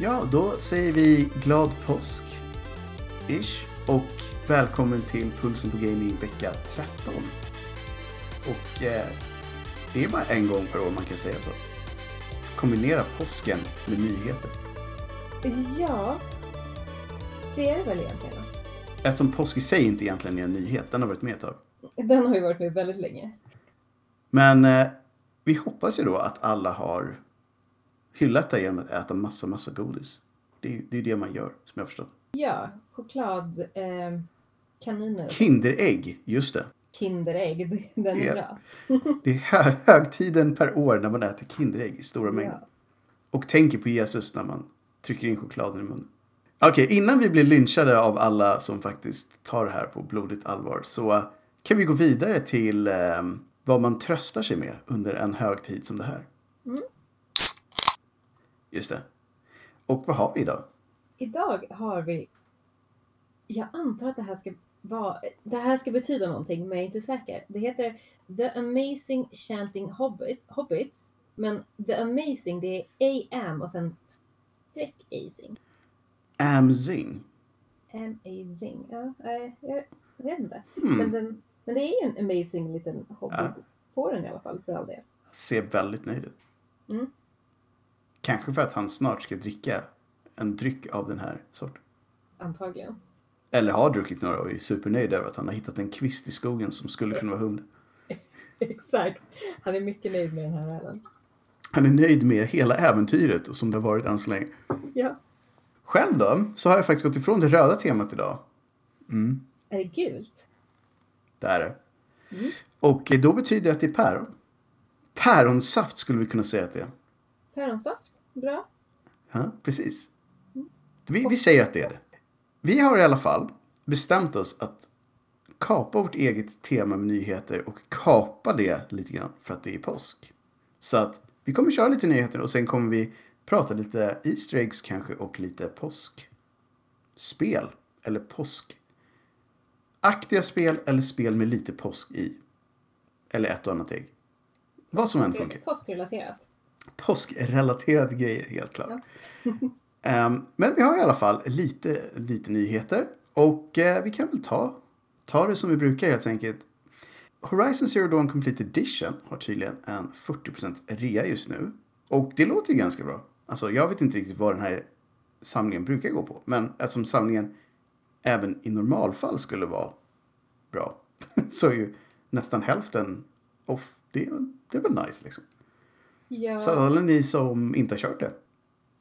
Ja, då säger vi glad påsk. Ish. Och välkommen till Pulsen på Gaming vecka 13. Och eh, det är bara en gång per år man kan säga så. Kombinera påsken med nyheter. Ja, det är det väl egentligen. Eftersom påsk i sig inte egentligen är en nyhet, den har varit med ett tag. Den har ju varit med väldigt länge. Men eh, vi hoppas ju då att alla har hyllat det genom att äta massa, massa godis. Det är det är det man gör, som jag har förstått. Ja, choklad, eh, kaniner, Kinderägg, just det. Kinderägg, den är Ja. bra. Det är hö- högtiden per år när man äter Kinderägg i stora mängder. Ja. Och tänker på Jesus när man trycker in chokladen i munnen. Okej, innan vi blir lynchade av alla som faktiskt tar det här på blodigt allvar så eh, kan vi gå vidare till eh, vad man tröstar sig med under en högtid som det här. Mm. Just det. Och vad har vi idag? Idag har vi, jag antar att det här ska vara, det här ska betyda någonting men jag är inte säker. Det heter The Amazing Chanting Hobbit, Hobbits. Men The Amazing det är AM och sen streck Azing. Amzing. Amazing, ja, jag vet inte. Hmm. Men, den, men det är ju en amazing liten hobbit Ja. på den i alla fall för all del. Ser väldigt nöjd ut. Mm. Kanske för att han snart ska dricka en dryck av den här sorten. Antagligen. Eller har druckit några och är supernöjd över att han har hittat en kvist i skogen som skulle kunna vara humle. Exakt. Han är mycket nöjd med den här ölen. Han är nöjd med hela äventyret och som det har varit än så länge. Ja. Själv då, så har jag faktiskt gått ifrån det röda temat idag. Mm, Är det gult? det är det. Mm. Och då betyder det att det är päron. Päronsaft skulle vi kunna säga att det är. Päronsaft? Bra. Ja, precis. Vi, vi säger att det är det. Vi har i alla fall bestämt oss att kapa vårt eget tema med nyheter och kapa det lite grann för att det är påsk. Så att vi kommer köra lite nyheter och sen kommer vi prata lite Easter eggs kanske och lite påskspel. Eller påskaktiga spel eller spel med lite påsk i. Eller ett och annat ägg. Vad som än funkar. Påskrelaterat. Påskrelaterade grejer, helt klart. Ehm, men vi har i alla fall lite, lite nyheter. Och eh, vi kan väl ta, ta det som vi brukar helt enkelt. Horizon Zero Dawn Complete Edition har tydligen en 40% rea just nu. Och det låter ju ganska bra. Alltså jag vet inte riktigt vad den här samlingen brukar gå på. Men eftersom samlingen även i normalfall skulle vara bra. så är ju nästan hälften off. Det, det är väl nice liksom. Ja, Så alla ni som inte har kört det.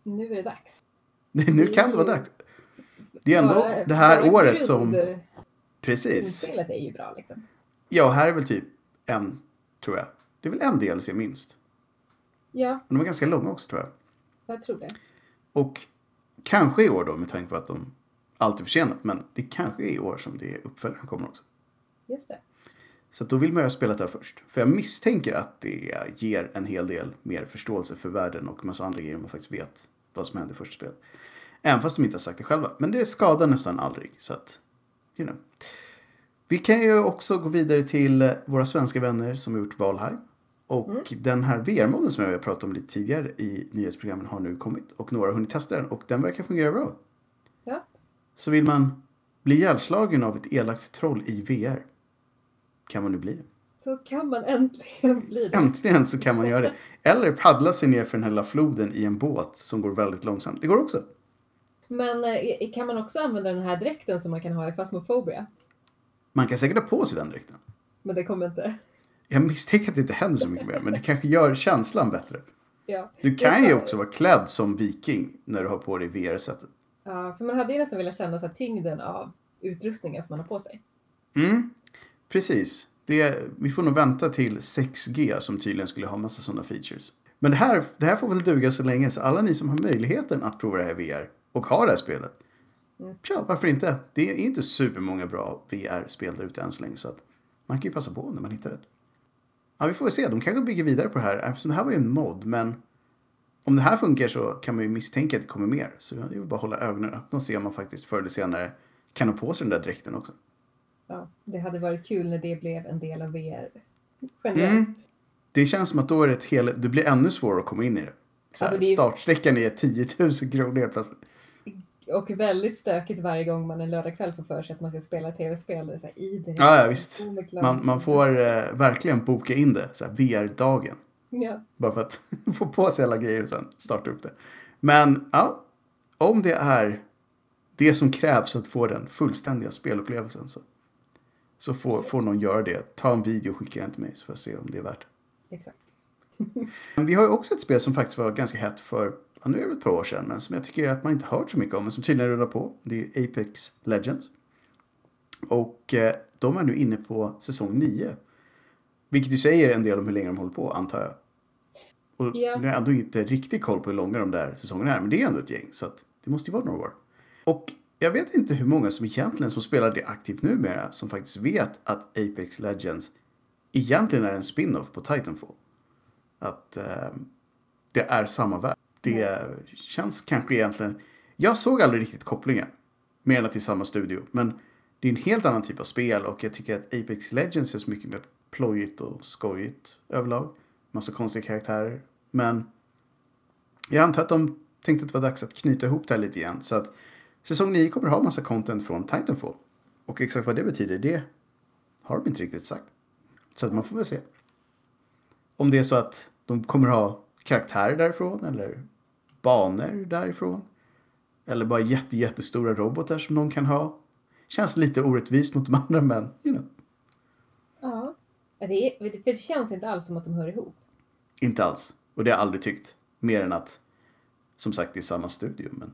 nu är det dags. Nu kan det vara dags. Det är ändå Bara- det här året grund- som... Precis. Grundspelet är ju bra liksom. Ja, här är väl typ en, tror jag. Det är väl en DLC minst. Ja, Men de är ganska långa också tror jag. jag tror det. Och kanske i år då med tanke på att de alltid är försenat. Men det kanske är i år som det uppföljaren kommer också. Just det. Så då vill man ju ha spelat det här först. För jag misstänker att det ger en hel del mer förståelse för världen och massa andra grejer om man faktiskt vet vad som hände i första spelet. Även fast de inte har sagt det själva. Men det skadar nästan aldrig. Så att, you know. Vi kan ju också gå vidare till våra svenska vänner som har gjort Valheim. Och den här VR-moden som jag har pratat om lite tidigare i nyhetsprogrammen har nu kommit. Och några har hunnit testa den och den verkar fungera bra. Ja. Så vill man bli ihjälslagen av ett elakt troll i VR kan man nu bli det. Så kan man äntligen bli det. Äntligen så kan man göra det. Eller paddla sig ner för den här lilla floden i en båt som går väldigt långsamt. Det går också. Men eh, kan man också använda den här dräkten som man kan ha i Phasmophobia? Man kan säkert ha på sig den dräkten. Men det kommer inte. Jag misstänker att det inte händer så mycket mer, men det kanske gör känslan bättre. Ja. Du kan ju också vara klädd som viking när du har på dig VR-sättet. Ja, för man hade ju nästan velat känna så tyngden av utrustningen som man har på sig. Mm, precis. Det, vi får nog vänta till 6G som tydligen skulle ha massa sådana features. Men det här, det här får väl duga så länge, så alla ni som har möjligheten att prova det här VR och har det här spelet. Mm. Tja, varför inte? Det är inte supermånga bra VR-spel där ute än så länge, så att man kan ju passa på när man hittar rätt. Ja, vi får väl se. De kanske bygger vidare på det här, eftersom det här var ju en mod, men om det här funkar så kan man ju misstänka att det kommer mer. Så jag vill bara hålla ögonen öppna och se om man faktiskt förr eller senare kan ha på sig den där dräkten också. Ja, det hade varit kul när det blev en del av VR. Mm. Det känns som att då är det ett hel... Det blir ännu svårare att komma in i det. så Alltså, det är- startsträckan är 10 000 kronor helt plötsligt. Och väldigt stökigt varje gång man en lördagkväll får för sig att man ska spela tv-spel. Det i det Ja, ja, visst. Man, man får eh, verkligen boka in det, så VR-dagen. Ja. Bara för att få på sig alla grejer och sen starta upp det. Men ja, om det är det som krävs att få den fullständiga spelupplevelsen så, så får, får någon göra det. Ta en video och skicka den till mig så får jag se om det är värt Exakt. Vi har ju också ett spel som faktiskt var ganska hett för, ja, nu är det ett par år sedan, men som jag tycker att man inte hört så mycket om, men som tydligen rullar på. Det är Apex Legends. Och eh, de är nu inne på säsong 9. Vilket ju säger en del om hur länge de håller på, antar jag. Och Ja. nu har jag ändå inte riktigt koll på hur långa de där säsongerna är, men det är ändå ett gäng, så att det måste ju vara några år. Och jag vet inte hur många som egentligen som spelar det aktivt numera, som faktiskt vet att Apex Legends egentligen är en spin-off på Titanfall att eh, det är samma värld. Det känns kanske egentligen... Jag såg aldrig riktigt kopplingen, mer än att det är samma studio. Men det är en helt annan typ av spel och jag tycker att Apex Legends är så mycket mer plojigt och skojigt överlag. Massa konstiga karaktärer. Men jag antar att de tänkte att det var dags att knyta ihop det här lite igen. Så att säsong 9 kommer ha massa content från Titanfall. Och exakt vad det betyder, det har de inte riktigt sagt. Så att man får väl se. Om det är så att de kommer ha karaktärer därifrån eller banor därifrån. Eller bara jätte, jättestora robotar som någon kan ha. Känns lite orättvist mot de andra men, you know. Ja. Det, är, det känns inte alls som att de hör ihop. Inte alls. Och det har jag aldrig tyckt. Mer än att, som sagt, det är samma studio. Men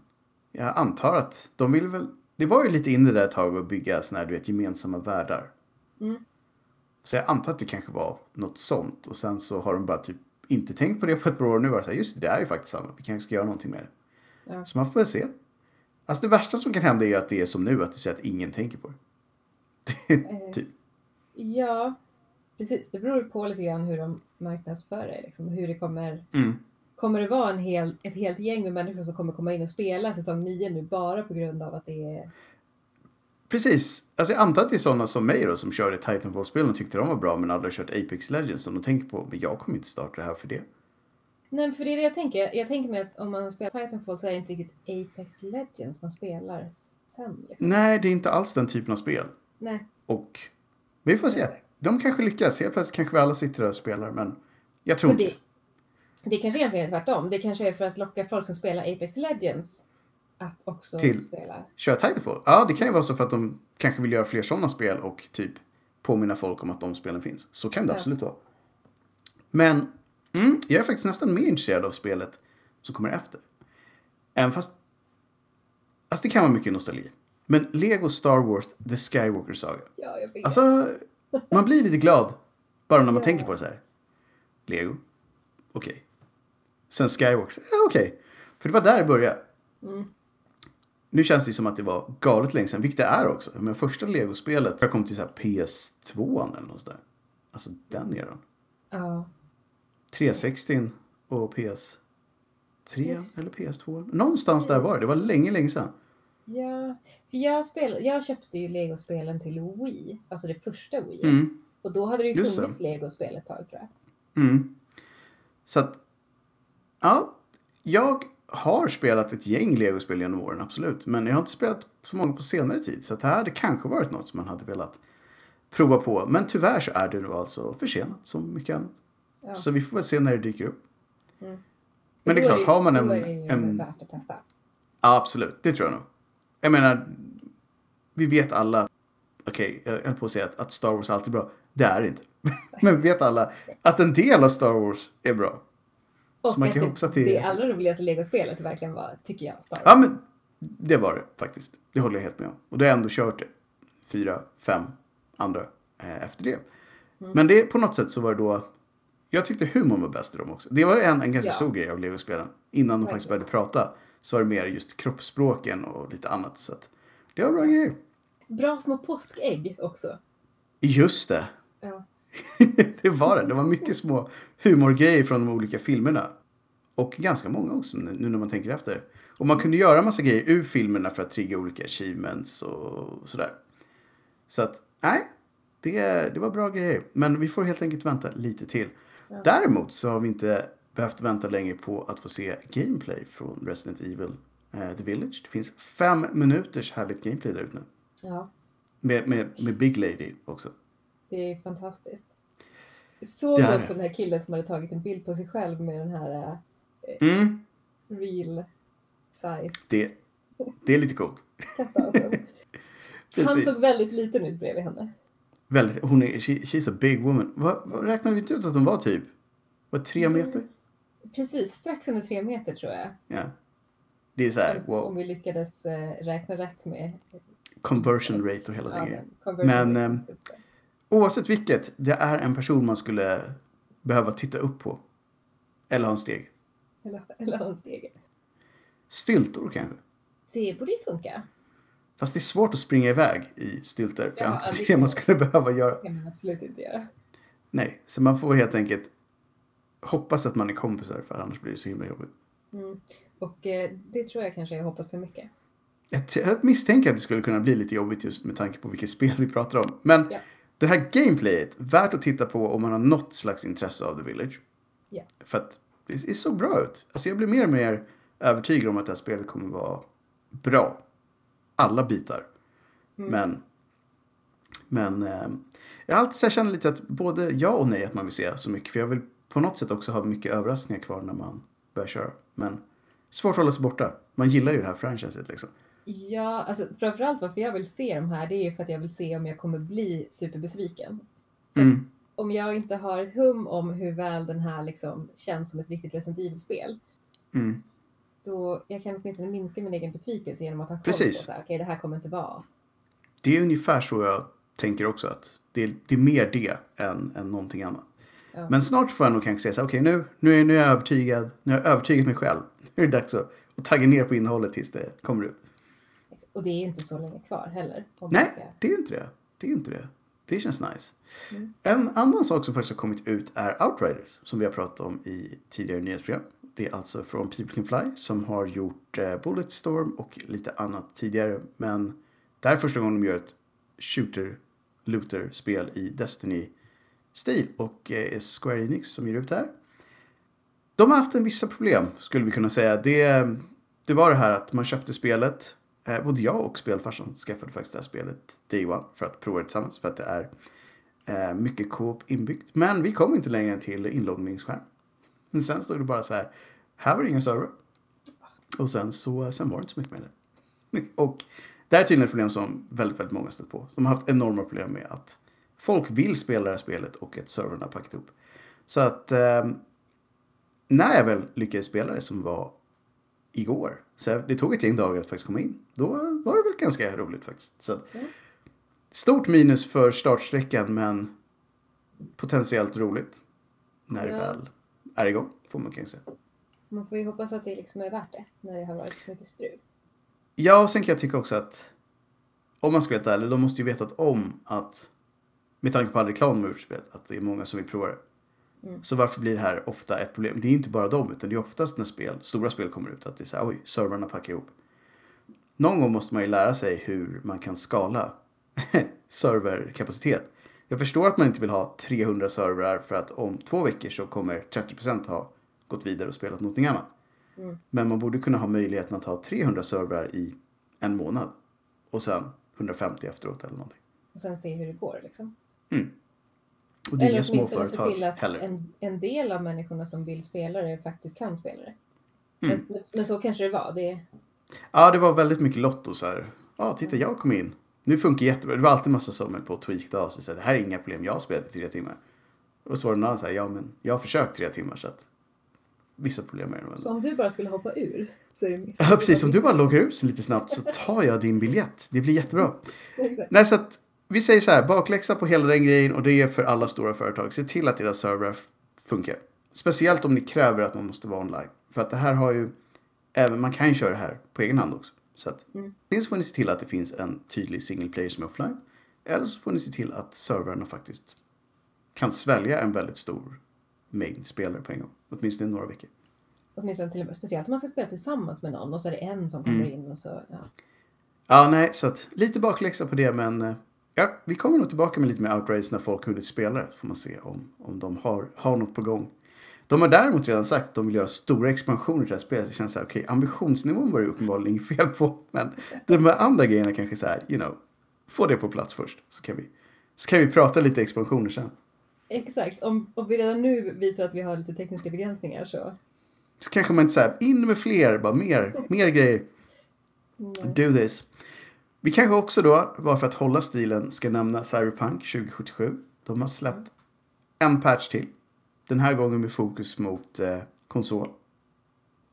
jag antar att de vill väl... Det var ju lite inne där ett tag att bygga såna här, du vet, gemensamma världar. Mm. Så jag antar att det kanske var något sånt. Och sen så har de bara typ inte tänkt på det på ett par år. Nu var det så här, just det, det är ju faktiskt samma. Vi kanske ska göra någonting med det. Ja. Så man får väl se. Alltså det värsta som kan hända är att det är som nu, att du säger att ingen tänker på det. det Eh, typ. Ja, precis. Det beror på lite grann hur de marknadsför det. Liksom. Hur det kommer, Mm. Kommer det vara en hel, ett helt gäng med människor som kommer komma in och spela säsong 9 nu bara på grund av att det är... Precis. Alltså jag antar att det är sådana som mig då som körde Titanfall-spelen och tyckte de var bra men aldrig kört Apex Legends som de tänker på. Men jag kommer inte starta det här för det. Nej, för det är det jag tänker. Jag tänker mig att om man spelar Titanfall så är det inte riktigt Apex Legends man spelar sen. Liksom. Nej, det är inte alls den typen av spel. Nej. Och vi får se. De kanske lyckas. Helt plötsligt kanske vi alla sitter där och spelar men jag tror inte det, kanske egentligen är tvärtom. Det kanske är för att locka folk som spelar Apex Legends att också Till. spela. Kör Titanfall? Ja, det kan ju vara så för att de kanske vill göra fler sådana spel och typ påminna folk om att de spelen finns. Så kan det Ja. absolut vara. Men mm, jag är faktiskt nästan mer intresserad av spelet som kommer efter. Även fast... Alltså det kan vara mycket nostalgi. Men Lego Star Wars The Skywalker Saga. Ja, jag vet. Alltså, man blir lite glad bara när man Ja. tänker på det så här. Lego? Okej. Sen Skywalker? Ja, okej. För det var där det började. Mm. Nu känns det som att det var galet länge sedan, vilket det är också. Men första Lego-spelet, jag kom till så här PS2 eller något sådär. Alltså den eran. Ja. 360 och PS3 Just. eller PS2. Någonstans där var det. Det var länge, länge sedan. Ja, för jag, spel, jag köpte ju Lego-spelen till Wii, alltså det första Wii. Mm, Och då hade det ju Just funnits Lego-spel ett tag tror jag. mm. Så att, ja. Jag har spelat ett gäng Lego-spel genom åren, absolut. Men jag har inte spelat så många på senare tid. Så det här hade kanske varit något som man hade velat prova på. Men tyvärr så är det nu alltså försenat som mycket annat. Ja. Så vi får väl se när det dyker upp. Mm. Men det är Då klart, har man då en... är det ju en värt att testa. ja, absolut, det tror jag nog. Jag menar, vi vet alla, okej, jag höll på att säga att, att Star Wars är alltid bra. Det är det inte. Men vi vet alla att en del av Star Wars är bra. Och man kan det, hoppas att det- det allra roligaste Lego-spelet verkligen var, tycker jag, Star Wars. Ja, men det var det faktiskt. Det håller jag helt med om. Och då har jag ändå kört det. Fyra, fem andra eh, efter det. Men det på något sätt så var det då... Jag tyckte humorn var bäst i dem också. Det var en, en ganska Ja. stor grej av Lego-spelen. Innan de faktiskt började prata så var det mer just kroppsspråken och lite annat. Så att det var bra grejer. Bra små påskägg också. Just det. Ja. det var det. Det var mycket små humorgrejer från de olika filmerna. Och ganska många också nu när man tänker efter. Och man kunde göra massa grejer ur filmerna för att trigga olika achievements och sådär. Så att, nej. Det, det var bra grejer. Men vi får helt enkelt vänta lite till. Ja. Däremot så har vi inte behövt vänta längre på att få se gameplay från Resident Evil uh, The Village. Det finns fem minuters härligt gameplay där ute nu. Ja, Med, med, med Big Lady också. Det är fantastiskt. Såg du också den här killen som hade tagit en bild på sig själv med den här eh, Mm, real size det, det är lite coolt. Han såg väldigt liten ut bredvid henne. Väldigt, hon är, she, she's a big woman. Vad, vad räknade vi inte ut att hon var typ? Var tre Mm. meter? Precis, strax under tre meter tror jag. Ja. Det är så här, Om wow. vi lyckades eh, räkna rätt med Conversion rate och hela ja, grejen. men Men, ehm, typ. Oavsett vilket, det är en person man skulle behöva titta upp på. Eller ha en steg. Eller, eller ha en stege. Styltor kanske. Det borde ju funka. Fast det är svårt att springa iväg i styltor. För Ja, jag antar att det är det man skulle behöva göra. Det kan man absolut inte göra. Nej, så man får helt enkelt hoppas att man är kompisar för annars blir det så himla jobbigt. Mm. Och eh, det tror jag kanske jag hoppas för mycket. Jag, jag misstänker att det skulle kunna bli lite jobbigt just med tanke på vilket spel vi pratar om. Men Ja. Det här gameplayet, värt att titta på om man har något slags intresse av The Village. Ja. För att det ser så bra ut. Alltså jag blir mer och mer övertygad om att det här spelet kommer vara bra. Alla bitar. Mm. Men, men eh, jag har alltid så känner lite att både ja och nej att man vill se så mycket. För jag vill på något sätt också ha mycket överraskningar kvar när man börjar köra. Men svårt att hålla sig borta. Man gillar ju det här franchiset liksom. Ja, alltså framförallt varför jag vill se de här det är för att jag vill se om jag kommer bli superbesviken. Mm. om jag inte har ett hum om hur väl den här liksom känns som ett riktigt Resident Evil-spel Mm. då jag kan åtminstone minska min egen besvikelse genom att ha koll på så här, okej det här kommer inte vara. Det är ungefär så jag tänker också. att Det är, det är mer det än, än någonting annat. Ja. Men snart får jag nog kanske säga så här, okej nu, nu, är, nu är jag övertygad. Nu har jag övertygat mig själv. Nu är det dags att, att tagga ner på innehållet tills det kommer ut. Och det är inte så länge kvar heller. Nej, ska... det är inte det. Det är inte det. Det känns nice. Mm. En annan sak som faktiskt har kommit ut är Outriders, som vi har pratat om i tidigare nyhetsprogram. Det är alltså från People Can Fly som har gjort eh, Bulletstorm och lite annat tidigare. Men det här är första gången de gör ett shooter looter spel i Destiny-stil och eh, Square Enix som ger ut det här. De har haft en vissa problem skulle vi kunna säga. Det, det var det här att man köpte spelet. Eh, både jag och spelfarsan skaffade faktiskt det här spelet Day One för att prova det tillsammans. För att det är eh, mycket co-op inbyggt. Men vi kom inte längre än till inloggningsskärm. Men sen stod det bara så här. Här var det ingen server. Och sen så sen var det inte så mycket med det. Och det här är tydligen ett problem som väldigt, väldigt många stött på. De har haft enorma problem med att folk vill spela det här spelet och att servern har packat ihop. Så att eh, när jag väl lyckades spela det som var igår. Så det tog ett gäng dagar att faktiskt komma in. Då var det väl ganska roligt faktiskt. Så. Stort minus för startsträckan men potentiellt roligt. När det Ja. väl är igång får man kanske säga. Man får ju hoppas att det liksom är värt det när det har varit så mycket strul. Ja, och sen kan jag tycka också att om man ska vara ärlig, de måste ju vetat om att med tanke på all reklam de har gjort i spelet, att det är många som vill prova det. Mm. Så varför blir det här ofta ett problem? Det är inte bara dem, utan det är oftast när spel, stora spel kommer ut, att det är så här, oj, servrarna packar ihop. Någon gång måste man ju lära sig hur man kan skala serverkapacitet. Jag förstår att man inte vill ha 300 servrar för att om två veckor så kommer 30% ha gått vidare och spelat någonting annat. Mm. Men man borde kunna ha möjligheten att ha 300 servrar i en månad. Och sen 150 efteråt eller någonting. Och sen se hur det går liksom. Och det är Eller inga små se till att heller. en, en del av människorna som vill spela det faktiskt kan spela det. Mm. Men, men så kanske det var. Det, Ja, det var väldigt mycket lotto så här. Ja, titta jag kom in. Nu funkar jättebra. Det var alltid massa som höll på av sig. Så här, det här är inga problem, jag spelat i tre timmar. Och så var det någon annan så här, ja men jag har försökt tre timmar så att vissa problem är det så om du bara skulle hoppa ur så är det Ja, precis. Om du bara loggar ut lite snabbt så tar jag din biljett. Det blir jättebra. Nej, så att vi säger så här, bakläxa på hela den grejen och det är för alla stora företag. Se till att deras servrar funkar. Speciellt om ni kräver att man måste vara online. För att det här har ju, även man kan ju köra det här på egen hand också. Så att, Mm. dels får ni se till att det finns en tydlig single player som är offline. Eller så får ni se till att servrarna faktiskt kan svälja en väldigt stor mängd spelare på en gång. Åtminstone i några veckor. Åtminstone till och med, speciellt om man ska spela tillsammans med någon och så är det en som kommer Mm. in och så, ja. Ja, nej, så att lite bakläxa på det, men eh, ja, vi kommer nog tillbaka med lite mer Outriders när folk hunnit spela det. Får man se om, om de har, har något på gång. De har däremot redan sagt att de vill göra stora expansioner till det här spelet. Det känns så här, okej, ambitionsnivån var det uppenbarligen inget fel på. Men de här andra grejerna kanske så här, you know, få det på plats först. Så kan vi, så kan vi prata lite expansioner sen. Exakt, om, om vi redan nu visar att vi har lite tekniska begränsningar så... Så kanske man inte säger in med fler, bara mer, mer grejer. Mm. Do this. Vi kanske också då, bara för att hålla stilen, ska nämna Cyberpunk 2077. De har släppt en patch till. Den här gången med fokus mot eh, konsol.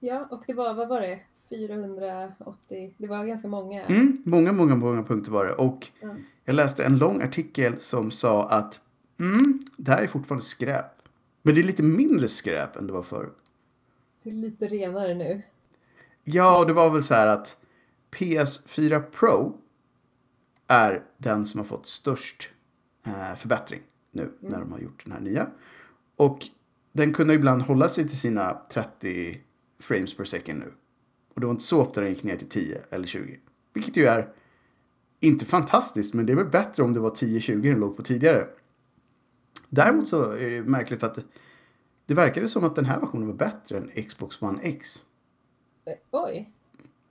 Ja, och det var, vad var det? 480, det var ganska många. Mm, många, många, många punkter var det. Och Ja. jag läste en lång artikel som sa att mm, det här är fortfarande skräp. Men det är lite mindre skräp än det var förr. Det är lite renare nu. Ja, det var väl så här att PS4 Pro är den som har fått störst eh, förbättring nu när de har gjort den här nya. Och den kunde ibland hålla sig till sina 30 frames per second nu. Och det var inte så ofta den gick ner till 10 eller 20. Vilket ju är inte fantastiskt, men det är väl bättre om det var 10-20 den låg på tidigare. Däremot så är det märkligt för att det, verkade som att den här versionen var bättre än Xbox One X. Eh, oj,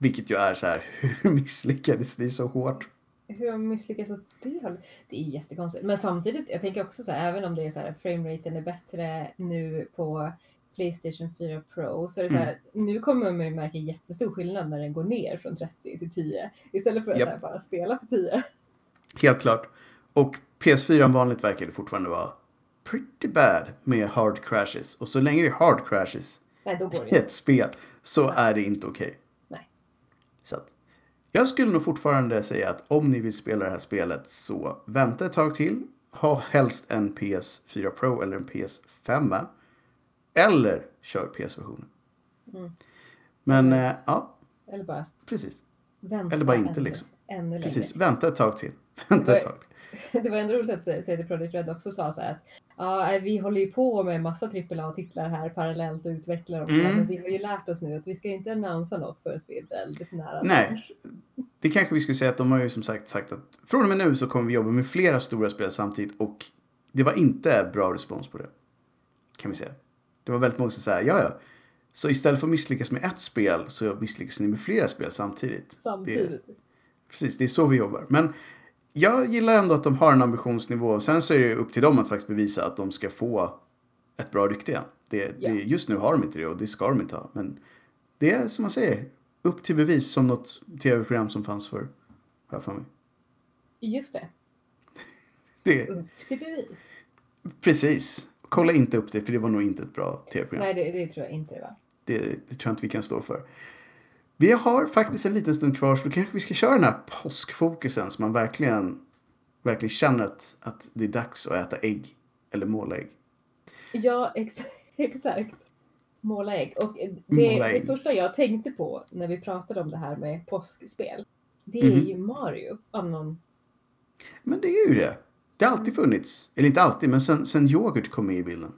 vilket ju är så här, hur misslyckades det så hårt? hur misslyckats åt det hållet? Det är jättekonstigt. Men samtidigt, jag tänker också så här, även om det är så här, frameraten är bättre nu på Playstation 4 Pro, så är det så här, nu kommer man ju märka jättestor skillnad när den går ner från 30 till 10. Istället för att här, bara spela på 10. Helt klart. Och PS4 vanligt verkar det fortfarande vara pretty bad med hard crashes. Och så länge det är hard crashes Nej, i ett spel så är det inte okej. Nej. Så att, jag skulle nog fortfarande säga att om ni vill spela det här spelet så vänta ett tag till. Ha helst en PS4 Pro eller en PS5. Eller kör PS-versionen. Mm. Men eh, ja, Eller bara precis. vänta Eller bara inte, ännu, liksom. ännu. Precis, vänta ett tag till. Vänta ett tag till. Det var ändå roligt att CD Projekt Red också sa så här att ja, vi håller ju på med massa AAA-titlar här parallellt och utvecklar dem. Mm. Men vi har ju lärt oss nu att vi ska inte annonsa något förrän vi är väldigt nära. Nej. launch. Det kanske vi skulle säga att de har ju som sagt sagt att från och med nu så kommer vi jobba med flera stora spel samtidigt och det var inte bra respons på det. Kan vi säga. Det var väldigt många som sa ja ja. Så istället för att misslyckas med ett spel så misslyckas ni med flera spel samtidigt. Det, Samtidigt. precis, det är så vi jobbar. Men jag gillar ändå att de har en ambitionsnivå. Sen så är det upp till dem att faktiskt bevisa att de ska få ett bra rykte igen. Det, det, just nu har de inte det och det ska de inte ha. Men det är som man säger, upp till bevis som något tv-program som fanns för, har jag för mig. Just det. Det, Upp till bevis. precis. Kolla inte upp det för det var nog inte ett bra tv-program. Nej, det, det tror jag inte det var. Det, det tror jag inte vi kan stå för. Vi har faktiskt en liten stund kvar så då kanske vi ska köra den här påskfokusen så man verkligen, verkligen känner att, att det är dags att äta ägg. Eller måla ägg. Ja, ex exakt. Måla ägg. Och det, Måla det ägg. första jag tänkte på när vi pratade om det här med påskspel, det är Mhm. ju Mario av någon Men det är ju det. Det har alltid funnits. Eller inte alltid, men sen, sen yoghurt kom med i bilden.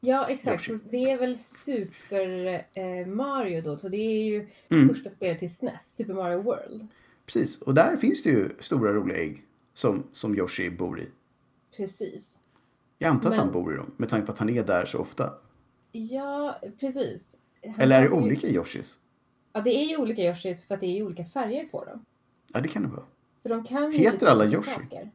Ja, exakt. Så det är väl Super eh, Mario då. Så det är ju Mm. första spelet till SNES, Super Mario World. Precis. Och där finns det ju stora roliga ägg som, som Yoshi bor i. Precis. Jag antar att Men- han bor i dem med tanke på att han är där så ofta. Ja, precis. Han Eller är det har ju- olika Yoshis? Ja, det är ju olika Yoshis för att det är ju olika färger på dem. Ja, det kan det vara. För de kan Heter alla olika Yoshi? Saker.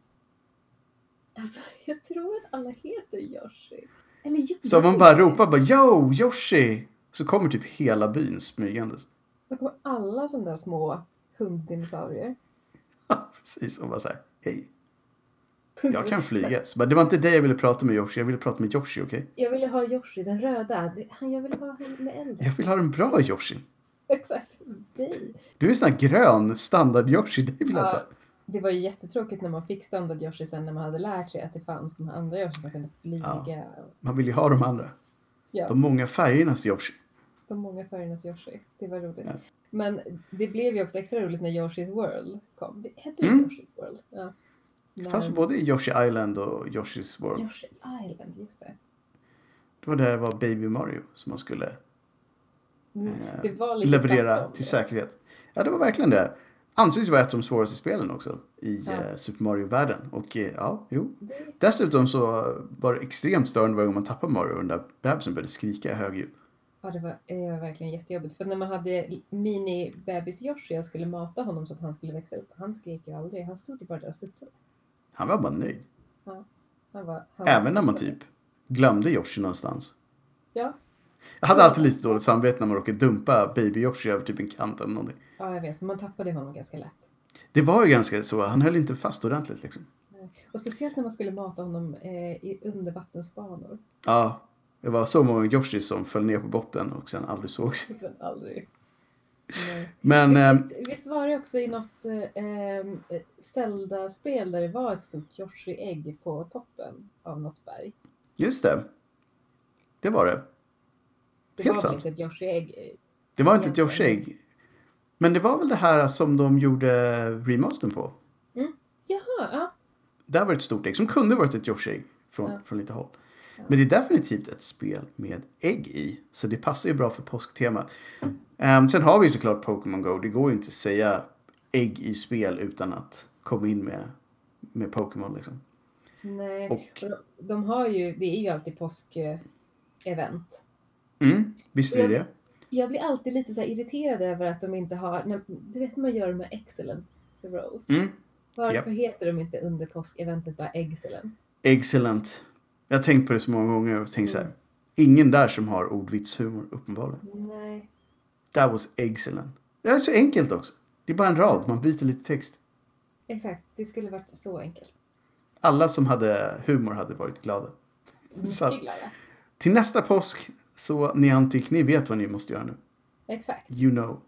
Alltså, jag tror att alla heter Yoshi. Eller jo, Så man bara ropar bara Yo, Yoshi! Så kommer typ hela byn smygandes. Då kommer alla sådana där små hunddinosaurier. Precis, och bara så här, hej. Jag kan flyga. Så bara, det var inte det jag ville prata med Yoshi, jag ville prata med Yoshi, okej? Jag ville ha Yoshi, den röda. Han, jag ville ha han med elden. Jag vill ha en bra Yoshi. Exakt. Dig. Du är en sån här grön standard-Yoshi, det vill jag Ja, ta. Det var ju jättetråkigt när man fick standard Yoshi sen när man hade lärt sig att det fanns de här andra Yoshi som kunde flyga. Ja. Man vill ju ha de andra. Ja, De många färgernas Yoshi. de många färgernas Yoshi. Det var roligt. Ja. Men det blev ju också extra roligt när Yoshi's World kom. Det- Hette det Mm. Yoshi's World? Ja. Det fanns både i Yoshi Island och Yoshi's World. Yoshi Island, just det. Det var där det var Baby Mario som man skulle Mm. eh, Det leverera till ja. säkerhet. Ja, det var verkligen det. Anses vara ett av de svåraste spelen också i Ja. eh, Super Mario-världen. Och eh, ja, jo. Dessutom så var det extremt störande varje gång man tappade Mario och den där bebisen började skrika högljutt. ja, det var, det var verkligen jättejobbigt. För när man hade mini-bebis Yoshi och skulle mata honom så att han skulle växa upp. Han skrek ju aldrig. Han stod ju bara där och studsade. Han var bara nöjd. Han var, han Även när man typ glömde Yoshi någonstans. Ja, Jag hade alltid lite dåligt samvete när man råkade dumpa Baby Yoshi över typ en kant eller någonting. ja, jag vet. För man tappade honom ganska lätt. Det var ju ganska så, han höll inte fast ordentligt liksom. Och speciellt när man skulle mata honom eh, i undervattensbanor. Ja, det var så många Yoshi som föll ner på botten och sen aldrig sågs. Sen aldrig. Nej. Men eh, Visst var det också i något eh, eh, Zelda-spel där det var ett stort Yoshi-ägg på toppen av något berg? just det. Det var det. Det Helt var sant. inte ett Yoshi-ägg? Det var inte ett Egentligen. Yoshi-ägg. Men det var väl det här som de gjorde remastern på. Jaha, ja. Där var ett stort ägg som kunde varit ett Yoshi-ägg från, Ja. från lite håll. Ja. Men det är definitivt ett spel med ägg i. Så det passar ju bra för påsktemat. Ehm, sen har vi såklart Pokémon Go. Det går ju inte att säga ägg i spel utan att komma in med, med Pokémon liksom. Nej. Och- Och de, de har ju, det är ju alltid påsk-event. Mm, visst är det det? Jag blir alltid lite så irriterad över att de inte har, när, du vet man gör här excellent rows. Mm, Varför heter de inte under påskeventet bara excellent? excellent. Jag har tänkt på det så många gånger och tänkt så här. Mm. Ingen där som har ordvitshumor uppenbarligen. Nej. That was excellent. Det är så enkelt också. Det är bara en rad, man byter lite text. Exakt, det skulle varit så enkelt. Alla som hade humor hade varit glada. Mycket glada. Till nästa påsk, så Niantic, ni vet vad ni måste göra nu. Exakt. You know.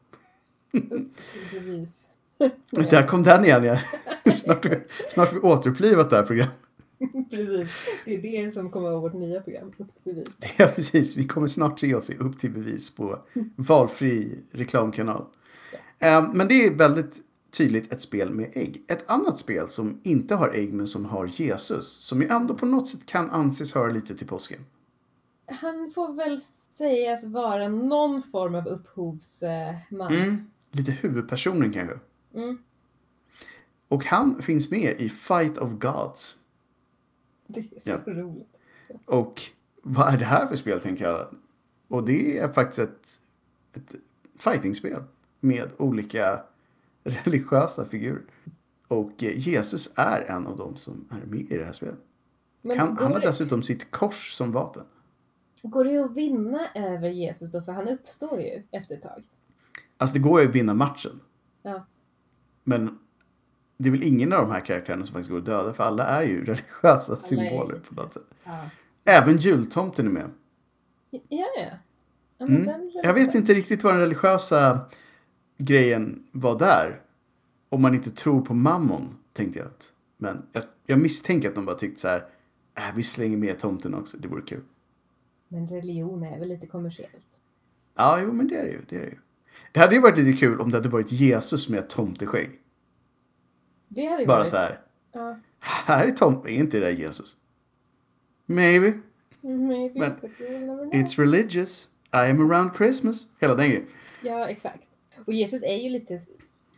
Upp bevis. Där kom den igen ja. snart, snart vi återupplivat det här programmet. Precis. Det är det som kommer att vara vårt nya program, Upp till bevis. Ja, precis. Vi kommer snart se oss i Upp till bevis på valfri reklamkanal. Eh, Men det är väldigt tydligt ett spel med ägg. Ett annat spel som inte har ägg men som har Jesus. Som ju ändå på något sätt kan anses höra lite till påsken. Han får väl sägas vara någon form av upphovsman. Mm. Lite huvudpersonen kanske. Mm. Och han finns med i Fight of Gods. Det är så Ja. roligt. Och vad är det här för spel tänker jag? Och det är faktiskt ett, ett fightingspel med olika religiösa figurer. Och eh, Jesus är en av dem som är med i det här spelet. Men Han, han har dessutom sitt kors som vapen. Går det att vinna över Jesus då? För han uppstår ju efter ett tag. Alltså det går ju att vinna matchen. Ja. Men det är väl ingen av de här karaktärerna som faktiskt går att döda. För alla är ju religiösa är- symboler på något sätt. Ja, Även jultomten är med. ja. ja. ja Mm. Jag vet inte riktigt vad den religiösa grejen var där. Om man inte tror på mammon, tänkte jag. Att. Men jag, jag misstänker att de bara tyckte så här. Äh, vi slänger med tomten också, det vore kul. Men religion är väl lite kommersiellt? Ja, jo, men det är det ju. Det, är det, ju. det hade ju varit lite kul om det hade varit Jesus med ett tomteskägg. Det hade ju Bara varit... så här. Ja, Här är tomten, inte det där Jesus? Maybe. maybe, Men-. It's religious. I am around Christmas. Hela den grejen. Ja, exakt. Och Jesus är ju lite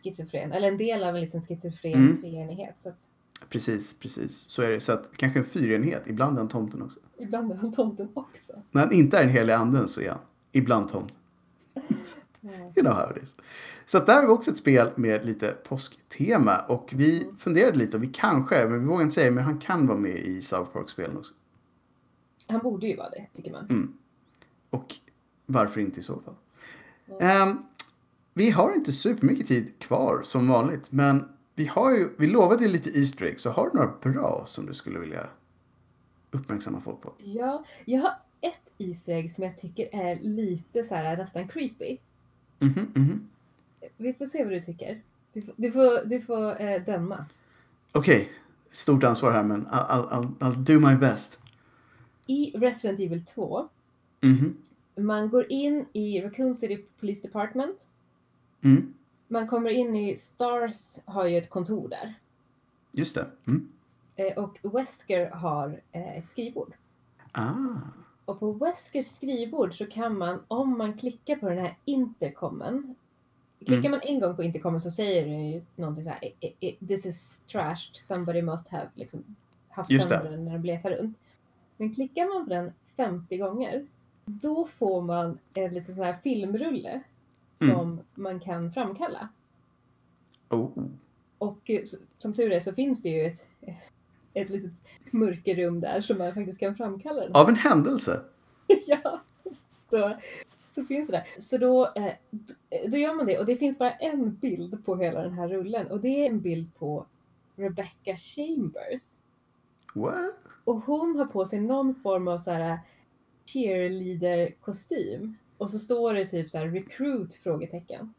schizofren, eller en del av en liten schizofren Mm. treenighet. Så att Precis, precis. Så är det. Så att kanske en fyrenhet, ibland en tomten också. Ibland är han tomten också. När han inte är den heliga anden så är han ibland tomten. You know how it is. Så att där har vi också ett spel med lite påsktema. Och vi funderade lite och vi kanske, men vi vågar inte säga men han kan vara med i South Park-spelen också. Han borde ju vara det, tycker man. Mm. Och varför inte i så fall? Ehm, vi har inte supermycket tid kvar som vanligt. Men vi har ju, vi lovade ju lite Easter eggs. Så har du några bra som du skulle vilja uppmärksamma folk på? Ja, jag har ett Easter egg som jag tycker är lite så här nästan creepy. Mhm, mhm. Vi får se vad du tycker. Du, får- du får, du får eh, döma. Okej, stort ansvar här men I'll, I'll, I'll, do my best. I Resident Evil 2, Mhm. man går in i Raccoon City Police Department. Mm. Man kommer in i Stars har ju ett kontor där. Just det. Mm. Eh, och Wesker har eh, ett skrivbord. Ah. Och på Weskers skrivbord så kan man, om man klickar på den här intercomen, klickar man en gång på intercomen så säger den ju någonting så här. "I- I- I- This is trashed, somebody must have liksom, haft Just sönder den när den letar runt. Men klickar man på den 50 gånger, då får man en liten sån här filmrulle som Mm. man kan framkalla. Oh. Och eh, som tur är så finns det ju ett, ett litet mörkerrum där som man faktiskt kan framkalla den. Av en händelse. ja, så, så finns det där. Så då, eh, då gör man det och det finns bara en bild på hela den här rullen och det är en bild på Rebecca Chambers. What? Och hon har på sig någon form av så här cheerleader-kostym. Och så står det typ så här recruit? frågetecken.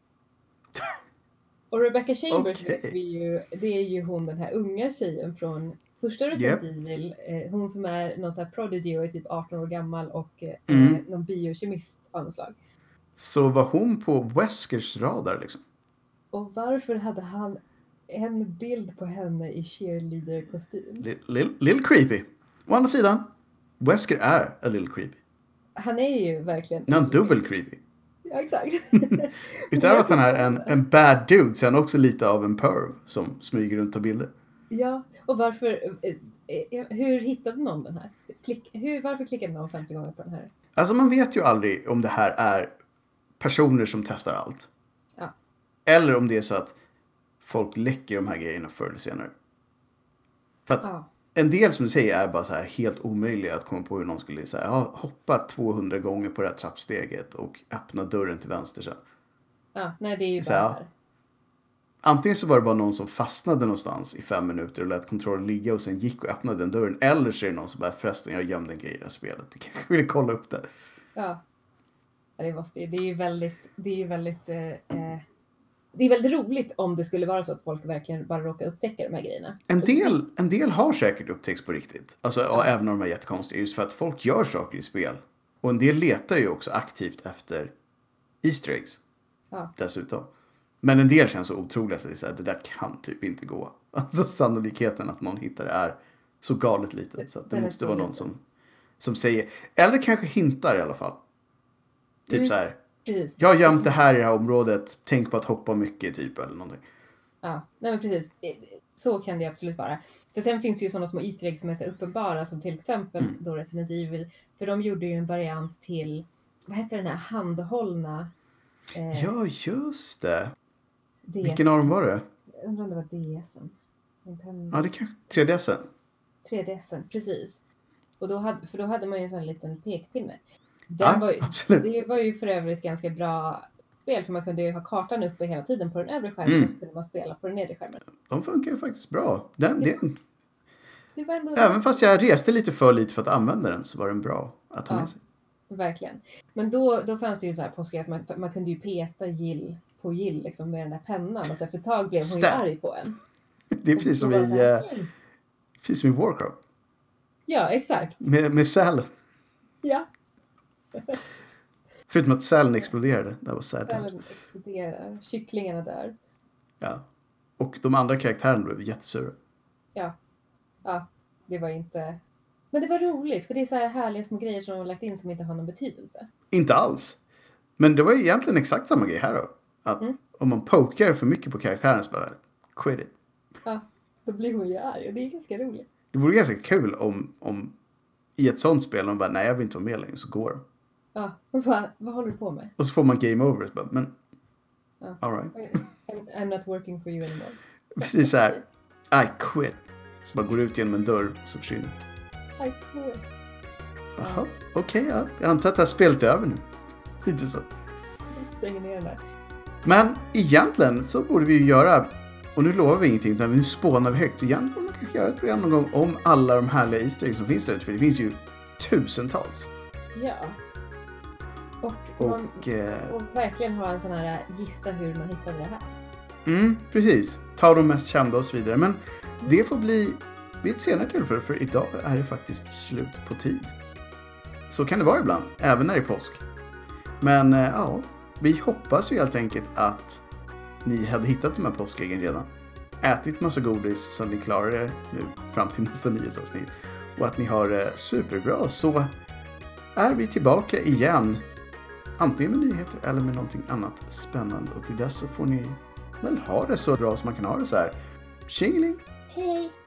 Och Rebecca Chambers vet vi ju, det är ju hon den här unga tjejen från första Resident Evil. Eh, hon som är någon sån här prodigy och är typ 18 år gammal och eh, Mm. någon biokemist av något slag. Så var hon på Weskers radar liksom? Och varför hade han en bild på henne i cheerleader-kostym? Li- Little, little creepy. Å andra sidan, Wesker är a little creepy. Han är ju verkligen... Är han dubbel creepy. Ja, exakt. Utöver att han är en, en bad dude så är han också lite av en perv som smyger runt och tar bilder. Ja, och varför... eh, eh, Hur hittade någon den här? Klick, hur, varför klickade någon 50 gånger på den här? Alltså man vet ju aldrig om det här är personer som testar allt. Ja. Eller om det är så att folk läcker de här grejerna förr eller senare. För att Ja, en del som du säger är bara så här helt omöjliga att komma på hur någon skulle säga, ja, hoppa 200 gånger på det här trappsteget och öppna dörren till vänster sen. ja, nej det är ju Så bara så här. Antingen så var det bara någon som fastnade någonstans i fem minuter och lät kontrollen ligga och sen gick och öppnade den dörren. Eller så är det någon som bara, förresten jag gömde en grej i det här spelet. Du kanske ville kolla upp det. Ja. det, måste, det är ju väldigt... Det är ju väldigt... Eh, eh, det är väldigt roligt om det skulle vara så att folk verkligen bara råkar upptäcka de här grejerna. En del, en del har säkert upptäckts på riktigt. Alltså, ja. även om de är jättekonstiga. Just för att folk gör saker i spel. Och en del letar ju också aktivt efter Easter eggs. Ja. Dessutom. Men en del känns så otroliga så det här, det där kan typ inte gå. Alltså sannolikheten att någon hittar det är så galet liten. Så det är måste vara någon som, som säger, eller kanske hintar i alla fall. Typ Mm. så här, Precis. jag har gömt det här i det här området, tänk på att hoppa mycket typ eller någonting. Ja, nej men precis. Så kan det absolut vara. För sen finns det ju sådana små Easter eggs som är så uppenbara som till exempel Mm. då Resident Evil. För de gjorde ju en variant till, vad heter den här handhållna eh, Ja, just det. DS. Vilken av dem var det? Jag undrar om det var DSen. Nintendo. Ja, det kanske 3DSen. 3DSen, precis. Och då hade, för då hade man ju en sån liten pekpinne. Den Ja, var, absolut. det var ju för övrigt ganska bra spel för man kunde ju ha kartan uppe hela tiden på den övre skärmen Mm. och så kunde man spela på den nedre skärmen. De funkar ju faktiskt bra. Den, det, Det var ändå även fast jag reste lite för lite för att använda den så var den bra att ha Ja. med sig. Verkligen. Men då, då fanns det ju så här påskrivet att man, man kunde ju peta Jill på Jill liksom med den där pennan och så för ett tag blev hon ju Stäm. arg på en. Det är precis som i, här, eh, "Mm." precis som i Warcraft. Ja, exakt. Med, med sälen. Ja, Förutom att sälen exploderade. Det var sad cellen exploderar, kycklingarna dör. Ja. Och de andra karaktärerna blev jättesura. Ja, ja, det var inte... Men det var roligt för det är så här härliga små grejer som de har lagt in som inte har någon betydelse. Inte alls. Men det var ju egentligen exakt samma grej här då. Att Mm. om man pokar för mycket på karaktären så bara quit it. Ja, då blir hon ju arg och det är ganska roligt. Det vore ganska kul om, om i ett sånt spel de bara nej jag vill inte vara med längre så går de. Ja, och bara, vad håller du på med? Och så får man game over. Så bara, men Ja. all right. I'm, I'm not working for you anymore. Precis så här. I quit. Så bara går ut genom en dörr och så försvinner. I quit. Jaha, okej ja. Jag antar att det här spelet är över nu. Lite så. Jag stänger ner den där. Men egentligen så borde vi ju göra, och nu lovar vi ingenting utan nu spånar vi högt. Egentligen borde man kanske göra ett program någon gång om alla de härliga Easter som finns där ute. För det finns ju tusentals. Ja. Och, man, Och, eh, och verkligen ha en sån här gissa hur man hittade det här. mm, precis. Ta de mest kända och så vidare. Men det får bli vid ett senare tillfälle för idag är det faktiskt slut på tid. Så kan det vara ibland, även när det är påsk. Men eh, ja, vi hoppas ju helt enkelt att ni hade hittat de här påskäggen redan. Ätit massa godis så att ni klarar er nu fram till nästa nyhetsavsnitt. Och att ni har det superbra så är vi tillbaka igen antingen med nyheter eller med någonting annat spännande. Och till dess så får ni väl ha det så bra som man kan ha det så här. Tjingeling! Hej!